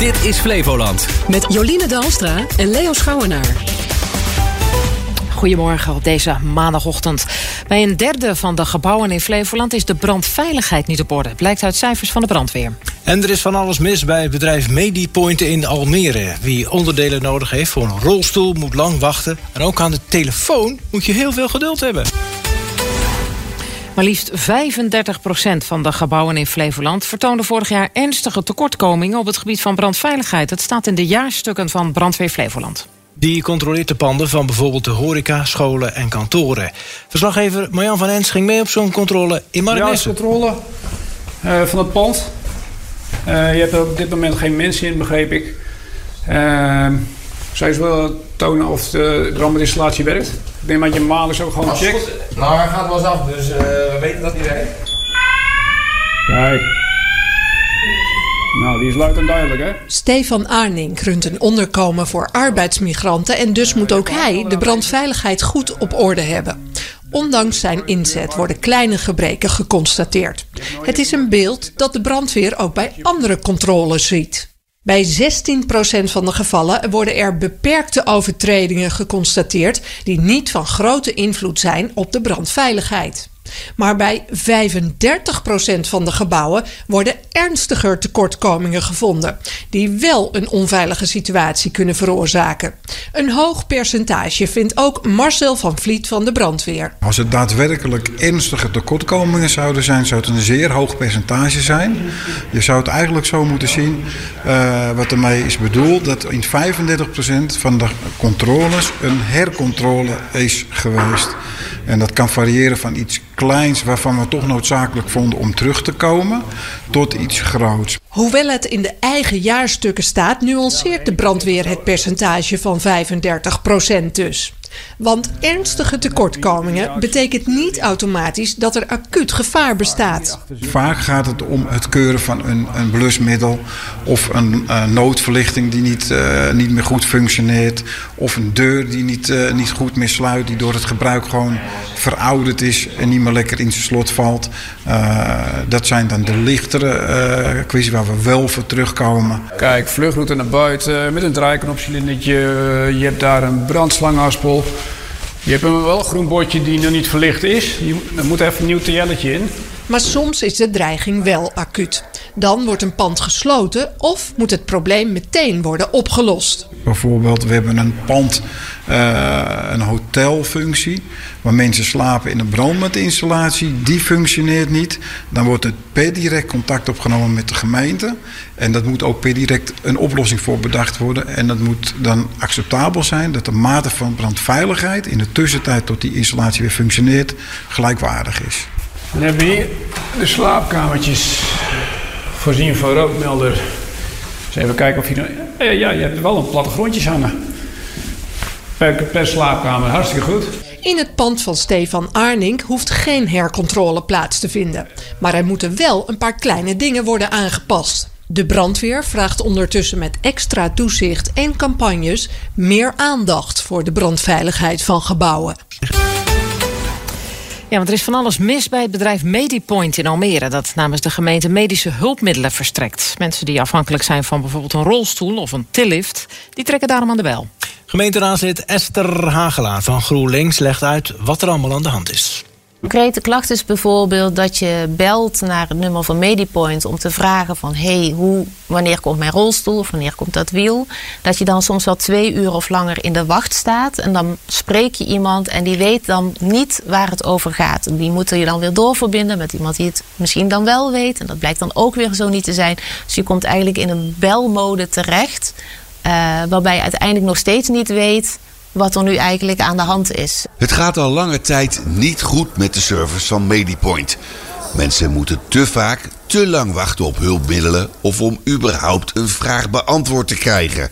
Dit is Flevoland. Met Joline Dalstra en Leo Schouwenaar. Goedemorgen op deze maandagochtend. Bij een derde van de gebouwen in Flevoland is de brandveiligheid niet op orde. Blijkt uit cijfers van de brandweer. En er is van alles mis bij het bedrijf Medipoint in Almere. Wie onderdelen nodig heeft voor een rolstoel moet lang wachten. En ook aan de telefoon moet je heel veel geduld hebben. Maar liefst 35% van de gebouwen in Flevoland vertoonden vorig jaar ernstige tekortkomingen op het gebied van brandveiligheid. Dat staat in de jaarstukken van Brandweer Flevoland. Die controleert de panden van bijvoorbeeld de horeca, scholen en kantoren. Verslaggever Marjan van Ens ging mee op zo'n controle in Marknessen. Ja, controle uh, van het pand. Uh, je hebt er op dit moment geen mensen in, begreep ik. Uh, zou je wel tonen of de brandweerinstallatie werkt? Ik denk dat je maandelijks ook gewoon checkt. Nou, hij gaat wel eens af, dus we weten dat hij werkt. Kijk. Nou, die is luid en duidelijk, hè? Stefan Arning runt een onderkomen voor arbeidsmigranten... en dus moet ook hij de brandveiligheid goed op orde hebben. Ondanks zijn inzet worden kleine gebreken geconstateerd. Het is een beeld dat de brandweer ook bij andere controles ziet. Bij 16% van de gevallen worden er beperkte overtredingen geconstateerd die niet van grote invloed zijn op de brandveiligheid. Maar bij 35% van de gebouwen worden ernstiger tekortkomingen gevonden, die wel een onveilige situatie kunnen veroorzaken. Een hoog percentage vindt ook Marcel van Vliet van de brandweer. Als het daadwerkelijk ernstige tekortkomingen zouden zijn, zou het een zeer hoog percentage zijn. Je zou het eigenlijk zo moeten zien, uh, wat ermee is bedoeld, dat in 35% van de controles een hercontrole is geweest. En dat kan variëren van iets kleins waarvan we toch noodzakelijk vonden om terug te komen, tot iets groots. Hoewel het in de eigen jaarstukken staat, nuanceert de brandweer het percentage van 35 dus. Want ernstige tekortkomingen betekent niet automatisch dat er acuut gevaar bestaat. Vaak gaat het om het keuren van een, een blusmiddel of een uh, noodverlichting die niet, uh, niet meer goed functioneert. Of een deur die niet, uh, niet goed meer sluit, die door het gebruik gewoon verouderd is en niet meer lekker in zijn slot valt. dat zijn dan de lichtere kwesties waar we wel voor terugkomen. Kijk, vluchtroute naar buiten met een draaiknopcilindertje. Je hebt daar een Je hebt wel een groen bordje die nog niet verlicht is. Er moet even een nieuw tjelletje in. Maar soms is de dreiging wel acuut. Dan wordt een pand gesloten of moet het probleem meteen worden opgelost. Bijvoorbeeld, we hebben een pand, uh, een hotelfunctie, waar mensen slapen in een brandmetinstallatie. Die functioneert niet. Dan wordt er per direct contact opgenomen met de gemeente. En dat moet ook per direct een oplossing voor bedacht worden. En dat moet dan acceptabel zijn dat de mate van brandveiligheid in de tussentijd tot die installatie weer functioneert, gelijkwaardig is. Dan hebben we hier de slaapkamertjes voorzien van rookmelder. Dus even kijken of je... Ja, ja, je hebt wel een plattegrondjes hangen. Per, per slaapkamer, hartstikke goed. In het pand van Stefan Arning hoeft geen hercontrole plaats te vinden. Maar er moeten wel een paar kleine dingen worden aangepast. De brandweer vraagt ondertussen met extra toezicht en campagnes meer aandacht voor de brandveiligheid van gebouwen. Ja, want er is van alles mis bij het bedrijf Medipoint in Almere... dat namens de gemeente medische hulpmiddelen verstrekt. Mensen die afhankelijk zijn van bijvoorbeeld een rolstoel of een tillift... die trekken daarom aan de bel. Gemeenteraadslid Esther Hagelaar van GroenLinks legt uit wat er allemaal aan de hand is. Concrete klacht is bijvoorbeeld dat je belt naar het nummer van Medipoint om te vragen van hey, hoe, wanneer komt mijn rolstoel of wanneer komt dat wiel? Dat je dan soms wel twee uur of langer in de wacht staat en dan spreek je iemand en die weet dan niet waar het over gaat. Die moeten je dan weer doorverbinden met iemand die het misschien dan wel weet en dat blijkt dan ook weer zo niet te zijn. Dus je komt eigenlijk in een belmode terecht uh, waarbij je uiteindelijk nog steeds niet weet wat er nu eigenlijk aan de hand is. Het gaat al lange tijd niet goed met de service van Medipoint. Mensen moeten te vaak te lang wachten op hulpmiddelen of om überhaupt een vraag beantwoord te krijgen.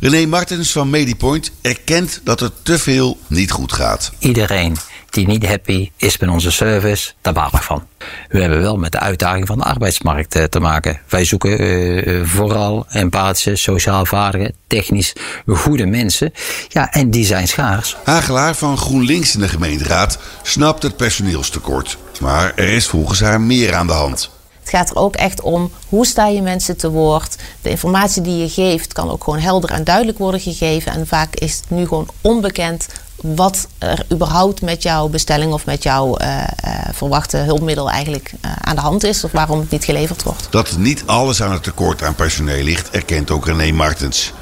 René Martens van Medipoint erkent dat er te veel niet goed gaat. Iedereen die niet happy is met onze service, daar baal ik van. We hebben wel met de uitdaging van de arbeidsmarkt eh, te maken. Wij zoeken uh, vooral empathische, sociaal vaardige, technisch goede mensen. Ja, en die zijn schaars. Hagelaar van GroenLinks in de gemeenteraad snapt het personeelstekort. Maar er is volgens haar meer aan de hand. Het gaat er ook echt om hoe sta je mensen te woord. De informatie die je geeft kan ook gewoon helder en duidelijk worden gegeven. En vaak is het nu gewoon onbekend wat er überhaupt met jouw bestelling of met jouw uh, uh, verwachte hulpmiddel eigenlijk uh, aan de hand is of waarom het niet geleverd wordt. Dat niet alles aan het tekort aan personeel ligt, erkent ook René Martens.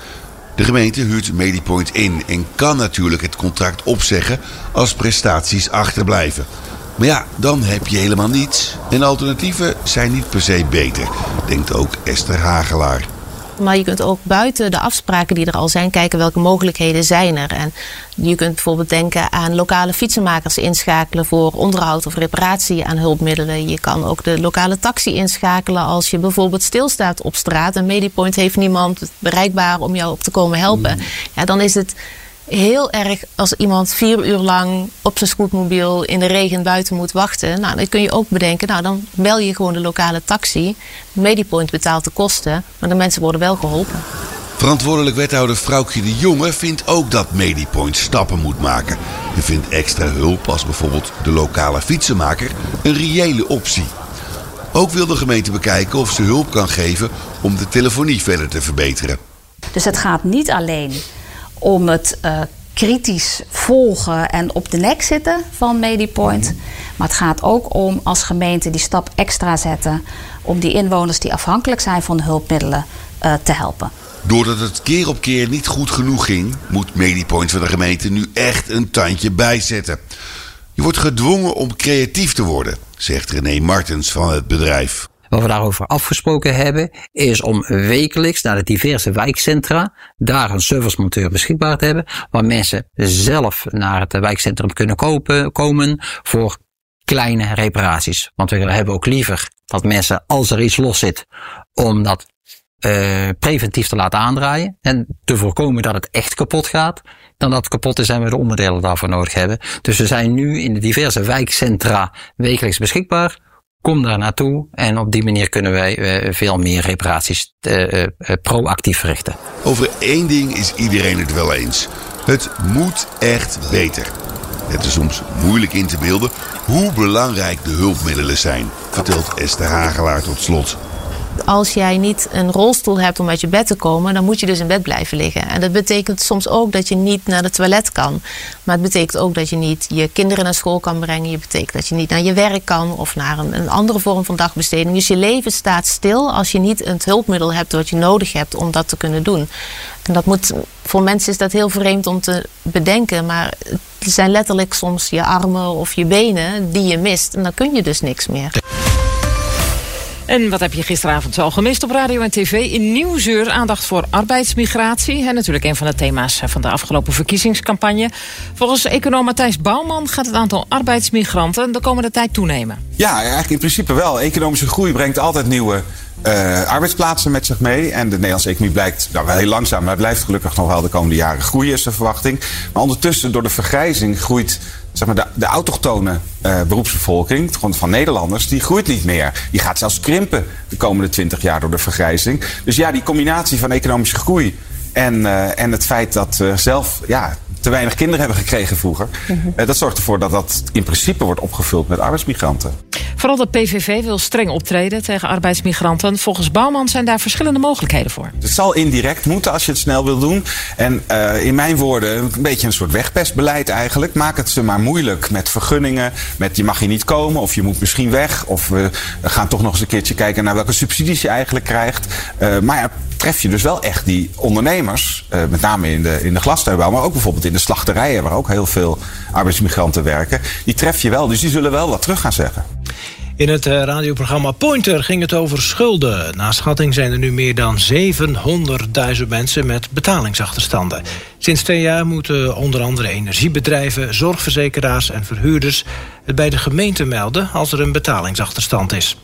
De gemeente huurt Medipoint in en kan natuurlijk het contract opzeggen als prestaties achterblijven. Maar ja, dan heb je helemaal niets. En alternatieven zijn niet per se beter, denkt ook Esther Hagelaar. Maar je kunt ook buiten de afspraken die er al zijn kijken welke mogelijkheden zijn er. En je kunt bijvoorbeeld denken aan lokale fietsenmakers inschakelen voor onderhoud of reparatie aan hulpmiddelen. Je kan ook de lokale taxi inschakelen als je bijvoorbeeld stilstaat op straat en Medipoint heeft niemand bereikbaar om jou op te komen helpen. Ja, dan is het heel erg als iemand vier uur lang op zijn scootmobiel in de regen buiten moet wachten. Nou, dan kun je ook bedenken, nou dan bel je gewoon de lokale taxi. Medipoint betaalt de kosten, maar de mensen worden wel geholpen. Verantwoordelijk wethouder Vrouwtje de Jonge vindt ook dat Medipoint stappen moet maken. En vindt extra hulp als bijvoorbeeld de lokale fietsenmaker een reële optie. Ook wil de gemeente bekijken of ze hulp kan geven om de telefonie verder te verbeteren. Dus het gaat niet alleen om het uh, kritisch volgen en op de nek zitten van Medipoint. Maar het gaat ook om als gemeente die stap extra zetten om die inwoners die afhankelijk zijn van hulpmiddelen uh, te helpen. Doordat het keer op keer niet goed genoeg ging, moet Medipoint van de gemeente nu echt een tandje bijzetten. Je wordt gedwongen om creatief te worden, zegt René Martens van het bedrijf. Wat we daarover afgesproken hebben, is om wekelijks naar de diverse wijkcentra daar een servicemonteur beschikbaar te hebben, waar mensen zelf naar het wijkcentrum kunnen kopen, komen voor kleine reparaties. Want we hebben ook liever dat mensen, als er iets los zit, om dat uh, preventief te laten aandraaien en te voorkomen dat het echt kapot gaat, dan dat het kapot is en we de onderdelen daarvoor nodig hebben. Dus we zijn nu in de diverse wijkcentra wekelijks beschikbaar Kom daar naartoe en op die manier kunnen wij uh, veel meer reparaties uh, uh, proactief verrichten. Over één ding is iedereen het wel eens. Het moet echt beter. Het is soms moeilijk in te beelden hoe belangrijk de hulpmiddelen zijn, vertelt Esther Hagelaar tot slot als jij niet een rolstoel hebt om uit je bed te komen, dan moet je dus in bed blijven liggen. En dat betekent soms ook dat je niet naar de toilet kan. Maar het betekent ook dat je niet je kinderen naar school kan brengen. Je betekent dat je niet naar je werk kan of naar een, een andere vorm van dagbesteding. Dus je leven staat stil als je niet het hulpmiddel hebt wat je nodig hebt om dat te kunnen doen. En dat moet, voor mensen is dat heel vreemd om te bedenken, maar het zijn letterlijk soms je armen of je benen die je mist. En dan kun je dus niks meer. En wat heb je gisteravond zo gemist op radio en tv? In Nieuwsuur aandacht voor arbeidsmigratie. Natuurlijk een van de thema's van de afgelopen verkiezingscampagne. Volgens econoom Matthijs Bouwman gaat het aantal arbeidsmigranten de komende tijd toenemen. Ja, eigenlijk in principe wel. Economische groei brengt altijd nieuwe uh, arbeidsplaatsen met zich mee. En de Nederlandse economie blijkt nou, wel heel langzaam, maar blijft gelukkig nog wel de komende jaren groeien, is de verwachting. Maar ondertussen, door de vergrijzing, groeit zeg maar, de, de autochtone uh, beroepsbevolking, van Nederlanders, die groeit niet meer. Die gaat zelfs krimpen de komende 20 jaar door de vergrijzing. Dus ja, die combinatie van economische groei en, uh, en het feit dat we zelf ja, te weinig kinderen hebben gekregen vroeger. uh, dat zorgt ervoor dat dat in principe wordt opgevuld met arbeidsmigranten. Vooral de PVV wil streng optreden tegen arbeidsmigranten. Volgens Bouwman zijn daar verschillende mogelijkheden voor. Het zal indirect moeten als je het snel wil doen. En uh, in mijn woorden een beetje een soort wegpestbeleid eigenlijk. Maak het ze maar moeilijk met vergunningen. Met je mag hier niet komen of je moet misschien weg. Of we gaan toch nog eens een keertje kijken naar welke subsidies je eigenlijk krijgt. Uh, maar ja, tref je dus wel echt die ondernemers. Uh, met name in de, in de glastuinbouw. Maar ook bijvoorbeeld in de slachterijen waar ook heel veel arbeidsmigranten werken. Die tref je wel. Dus die zullen wel wat terug gaan zeggen. In het radioprogramma Pointer ging het over schulden. Na schatting zijn er nu meer dan 700.000 mensen met betalingsachterstanden. Sinds twee jaar moeten onder andere energiebedrijven, zorgverzekeraars en verhuurders het bij de gemeente melden als er een betalingsachterstand is.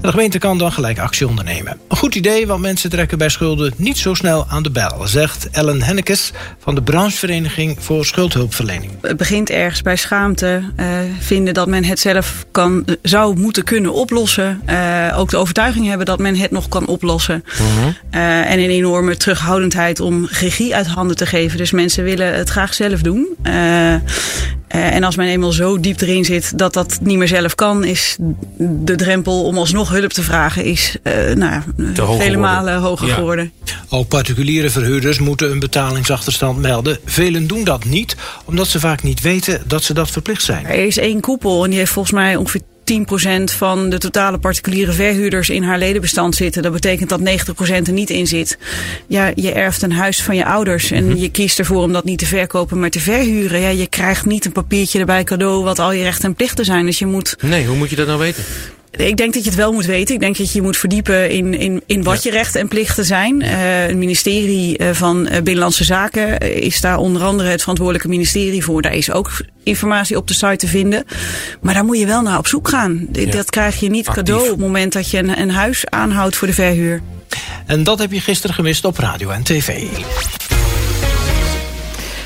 De gemeente kan dan gelijk actie ondernemen. Een goed idee, want mensen trekken bij schulden niet zo snel aan de bel... zegt Ellen Hennekes van de branchevereniging voor schuldhulpverlening. Het begint ergens bij schaamte. Uh, vinden dat men het zelf kan, zou moeten kunnen oplossen. Uh, ook de overtuiging hebben dat men het nog kan oplossen. Uh, en een enorme terughoudendheid om regie uit handen te geven. Dus mensen willen het graag zelf doen. Uh, en als men eenmaal zo diep erin zit dat dat niet meer zelf kan, is de drempel om alsnog hulp te vragen is uh, nou, vele malen hoger ja. geworden. Ook particuliere verhuurders moeten een betalingsachterstand melden. Velen doen dat niet, omdat ze vaak niet weten dat ze dat verplicht zijn. Er is één koepel en die heeft volgens mij ongeveer 10% van de totale particuliere verhuurders in haar ledenbestand zitten. Dat betekent dat 90% er niet in zit. Ja, je erft een huis van je ouders en je kiest ervoor om dat niet te verkopen, maar te verhuren. Ja, je krijgt niet een papiertje erbij cadeau wat al je rechten en plichten zijn. Dus je moet. Nee, hoe moet je dat nou weten? Ik denk dat je het wel moet weten. Ik denk dat je je moet verdiepen in, in, in wat je rechten en plichten zijn. Uh, het ministerie van Binnenlandse Zaken is daar onder andere het verantwoordelijke ministerie voor. Daar is ook informatie op de site te vinden. Maar daar moet je wel naar op zoek gaan. Ja. Dat krijg je niet Actief. cadeau op het moment dat je een, een huis aanhoudt voor de verhuur. En dat heb je gisteren gemist op radio en tv.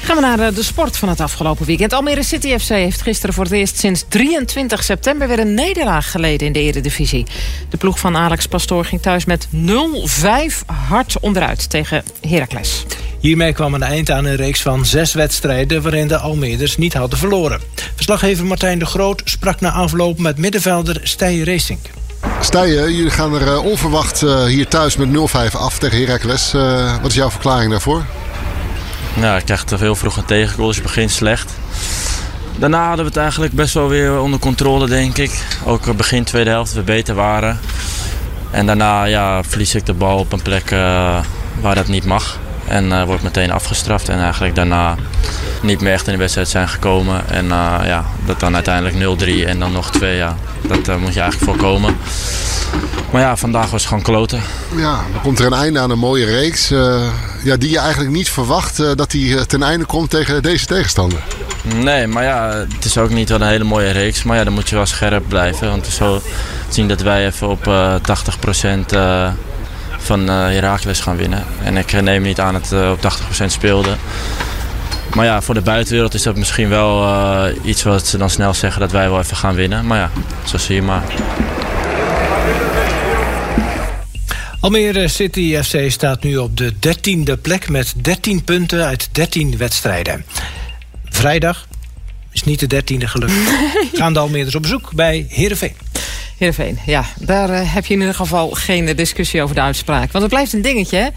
Gaan we naar eh, de sport van het afgelopen weekend. Almere City FC heeft gisteren voor het eerst sinds 23 september... weer een nederlaag geleden in de eredivisie. De ploeg van Alex Pastoor ging thuis met 0-5 hard onderuit tegen Heracles. Hiermee kwam een eind aan een reeks van zes wedstrijden... waarin de Almeerders niet hadden verloren. Verslaggever Martijn de Groot sprak na afloop met middenvelder Stijn Racing. Stijen, jullie gaan er uh, onverwacht hier thuis met 0-5 af tegen Heracles. Wat is jouw verklaring daarvoor? Ja, ik krijg te veel vroeg een tegengoal, dus je begint slecht. Daarna hadden we het eigenlijk best wel weer onder controle, denk ik. Ook begin tweede helft we beter waren. En daarna ja, verlies ik de bal op een plek uh, waar dat niet mag. En uh, wordt meteen afgestraft. En eigenlijk daarna niet meer echt in de wedstrijd zijn gekomen. En uh, ja, dat dan uiteindelijk 0-3 en dan nog 2. Ja, dat moet je eigenlijk voorkomen. Maar ja, vandaag was het gewoon kloten. Ja, dan komt er een einde aan een mooie reeks. Ja, die je eigenlijk niet verwacht uh, dat die ten einde komt tegen deze tegenstander. Nee, maar ja, het is ook niet wel een hele mooie reeks. Maar ja, dan moet je wel scherp blijven. Want is zo zien dat wij even op uh, 80% van Heracles gaan winnen. En ik neem niet aan dat het op 80% speelde. Maar ja, voor de buitenwereld is dat misschien wel iets wat ze dan snel zeggen dat wij wel even gaan winnen. Maar ja, zo zie je maar. Almere City FC staat nu op de 13e plek met 13 punten uit 13 wedstrijden. Vrijdag is niet de 13e gelukt. Gaan de Almeerders op bezoek bij Heerenveen. Heerenveen, ja. Daar uh, heb je in ieder geval geen discussie over de uitspraak. Want het blijft een dingetje, hè?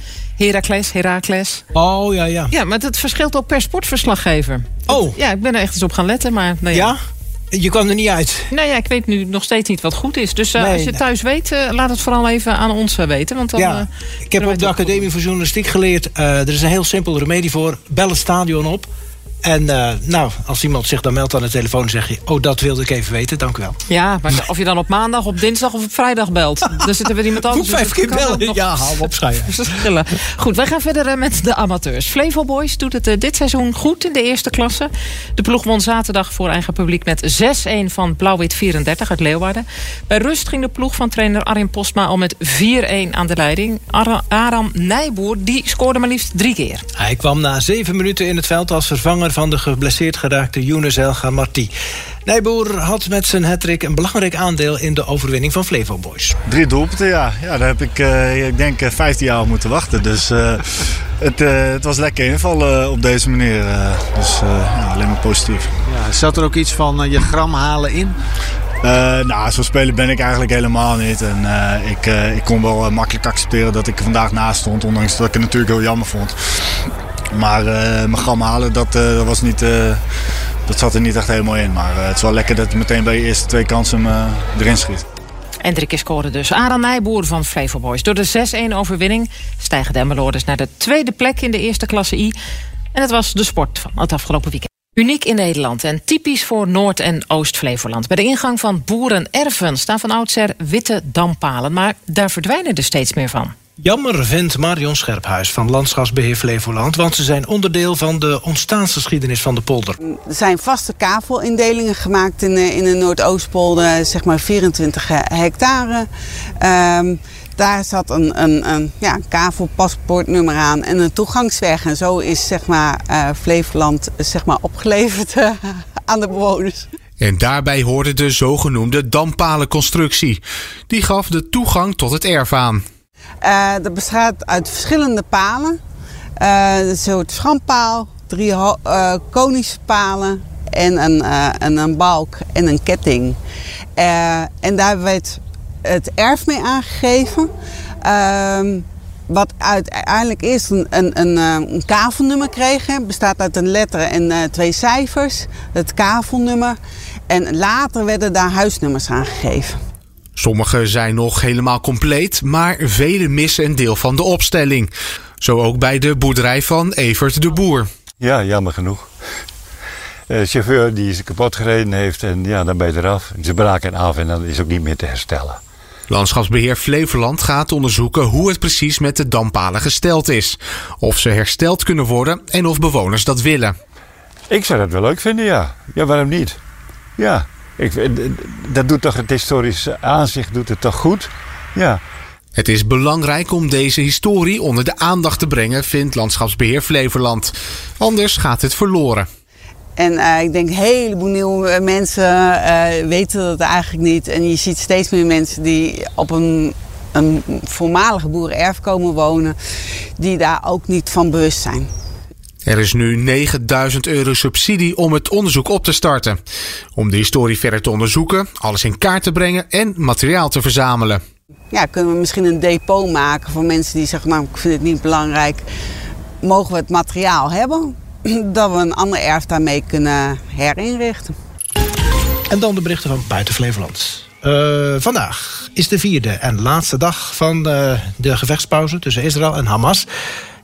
Heracles, Herakles. Oh, ja, ja. Ja, maar het verschilt ook per sportverslaggever. Oh. Ja, ik ben er echt eens op gaan letten, maar... Nou ja. ja? Je kwam er niet uit. Nee, ja, ik weet nu nog steeds niet wat goed is. Dus uh, nee, als je nee. thuis weet, uh, laat het vooral even aan ons uh, weten. Want dan, ja, ik heb op de Academie voor Journalistiek geleerd... er is een heel simpel remedie voor. Bel het stadion op. En uh, nou, als iemand zich dan meldt aan de telefoon... zeg je, oh, dat wilde ik even weten, dank u wel. Ja, maar of je dan op maandag, op dinsdag of op vrijdag belt. Dan zitten we iemand anders. Moet vijf keer bellen? Ja, hou op, schijnen. Goed, wij gaan verder met de amateurs. Flevo Boys doet het dit seizoen goed in de eerste klasse. De ploeg won zaterdag voor eigen publiek met 6-1 van Blauw-Wit 34 uit Leeuwarden. Bij rust ging de ploeg van trainer Arjen Postma al met 4-1 aan de leiding. Aram Nijboer, die scoorde maar liefst drie keer. Hij kwam na zeven minuten in het veld als vervanger van de geblesseerd geraakte Younes El Gamarti. Nijboer had met zijn hattrick een belangrijk aandeel in de overwinning van Flevo Boys. Drie doelpunten, ja. ja daar heb ik, uh, ik denk, 15 jaar op moeten wachten. Dus uh, het, uh, het, was lekker invallen op deze manier. dus ja, alleen maar positief. Ja, zat er ook iets van je gram halen in? Uh, nou, zo'n speler ben ik eigenlijk helemaal niet. En uh, ik, uh, ik kon wel makkelijk accepteren dat ik er vandaag naast stond. Ondanks dat ik het natuurlijk heel jammer vond. Maar mijn gram halen, dat, dat, was niet, dat zat er niet echt helemaal in. Maar het is wel lekker dat hij meteen bij de eerste twee kansen hem erin schiet. En drie keer dus. Aran Nijboer van Flevo Boys. Door de 6-1 overwinning stijgen de Emmeloorders naar de tweede plek in de eerste klasse I. En het was de sport van het afgelopen weekend. Uniek in Nederland en typisch voor Noord- en Oost-Flevoland. Bij de ingang van boerenerven staan van oudsher witte dampalen. Maar daar verdwijnen er steeds meer van. Jammer vindt Marion Scherphuis van Landschapsbeheer Flevoland... want ze zijn onderdeel van de ontstaansgeschiedenis van de polder. Er zijn vaste kavelindelingen gemaakt in de, in de Noordoostpolder, zeg maar 24 hectare. Um, daar zat een, een, een ja, kavelpaspoortnummer aan en een toegangsweg. En zo is zeg maar, uh, Flevoland zeg maar, opgeleverd uh, aan de bewoners. En daarbij hoorde de zogenoemde dampalenconstructie. Die gaf de toegang tot het erf aan. Uh, dat bestaat uit verschillende palen. Uh, een soort schandpaal, drie uh, konische palen en een, en een balk en een ketting. En daar werd het erf mee aangegeven. Uh, wat uiteindelijk eerst een, een, een, een kavelnummer kreeg. Het bestaat uit een letter en twee cijfers. Het kavelnummer. En later werden daar huisnummers aan gegeven. Sommige zijn nog helemaal compleet, maar vele missen een deel van de opstelling. Zo ook bij de boerderij van Evert de Boer. Ja, jammer genoeg. De chauffeur die ze kapot gereden heeft en ja, dan ben je eraf. Ze braken af en dan is ook niet meer te herstellen. Landschapsbeheer Flevoland gaat onderzoeken hoe het precies met de dampalen gesteld is. Of ze hersteld kunnen worden en of bewoners dat willen. Ik zou dat wel leuk vinden, ja. Ja, waarom niet? Ja, ik, dat doet toch het historische aanzicht doet het toch goed? Ja. Het is belangrijk om deze historie onder de aandacht te brengen, vindt Landschapsbeheer Flevoland. Anders gaat het verloren. En uh, ik denk een heleboel nieuwe mensen uh, weten dat eigenlijk niet. En je ziet steeds meer mensen die op een, een voormalige boerenerf komen wonen, die daar ook niet van bewust zijn. Er is nu 9000 euro subsidie om het onderzoek op te starten. Om de historie verder te onderzoeken, alles in kaart te brengen en materiaal te verzamelen. Ja, kunnen we misschien een depot maken voor mensen die zeggen, nou ik vind het niet belangrijk. Mogen we het materiaal hebben? Dat we een ander erf daarmee kunnen herinrichten. En dan de berichten van buiten Flevoland. Uh, vandaag is de vierde en laatste dag van uh, de gevechtspauze tussen Israël en Hamas.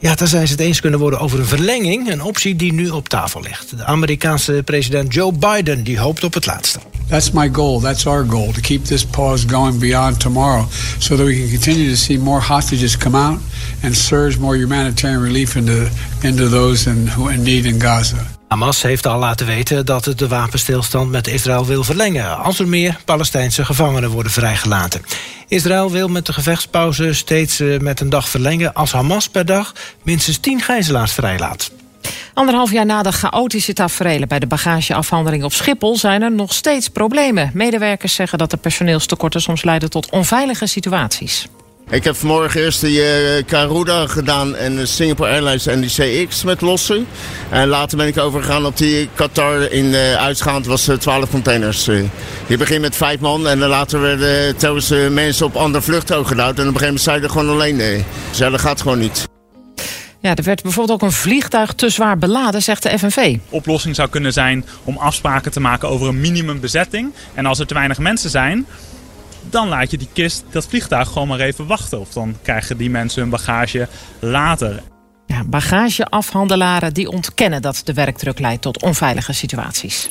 Ja, daar zijn ze het eens kunnen worden over een verlenging. Een optie die nu op tafel ligt. De Amerikaanse president Joe Biden die hoopt op het laatste. That's my goal. That's our goal. To keep this pause going beyond tomorrow. So that we can continue to see more hostages come out. And surge more humanitarian relief into, into those in, who in need in Gaza. Hamas heeft al laten weten dat het de wapenstilstand met Israël wil verlengen... als er meer Palestijnse gevangenen worden vrijgelaten. Israël wil met de gevechtspauze steeds met een dag verlengen... als Hamas per dag minstens 10 gijzelaars vrijlaat. Anderhalf jaar na de chaotische taferelen bij de bagageafhandeling op Schiphol zijn er nog steeds problemen. Medewerkers zeggen dat de personeelstekorten soms leiden tot onveilige situaties. Ik heb vanmorgen eerst de uh, Garuda gedaan en de Singapore Airlines en die CX met lossen. En later ben ik overgegaan op die Qatar in uh, uitgaand was uh, 12 containers. je begint met vijf man en later werden telkens mensen op andere vluchten ook gedaan. En op een gegeven moment zeiden gewoon alleen nee. Dus ja, dat gaat gewoon niet. Ja, er werd bijvoorbeeld ook een vliegtuig te zwaar beladen, zegt de FNV. Oplossing zou kunnen zijn om afspraken te maken over een minimumbezetting. En als er te weinig mensen zijn, dan laat je die kist, dat vliegtuig gewoon maar even wachten. Of dan krijgen die mensen hun bagage later. Ja, bagageafhandelaren die ontkennen dat de werkdruk leidt tot onveilige situaties.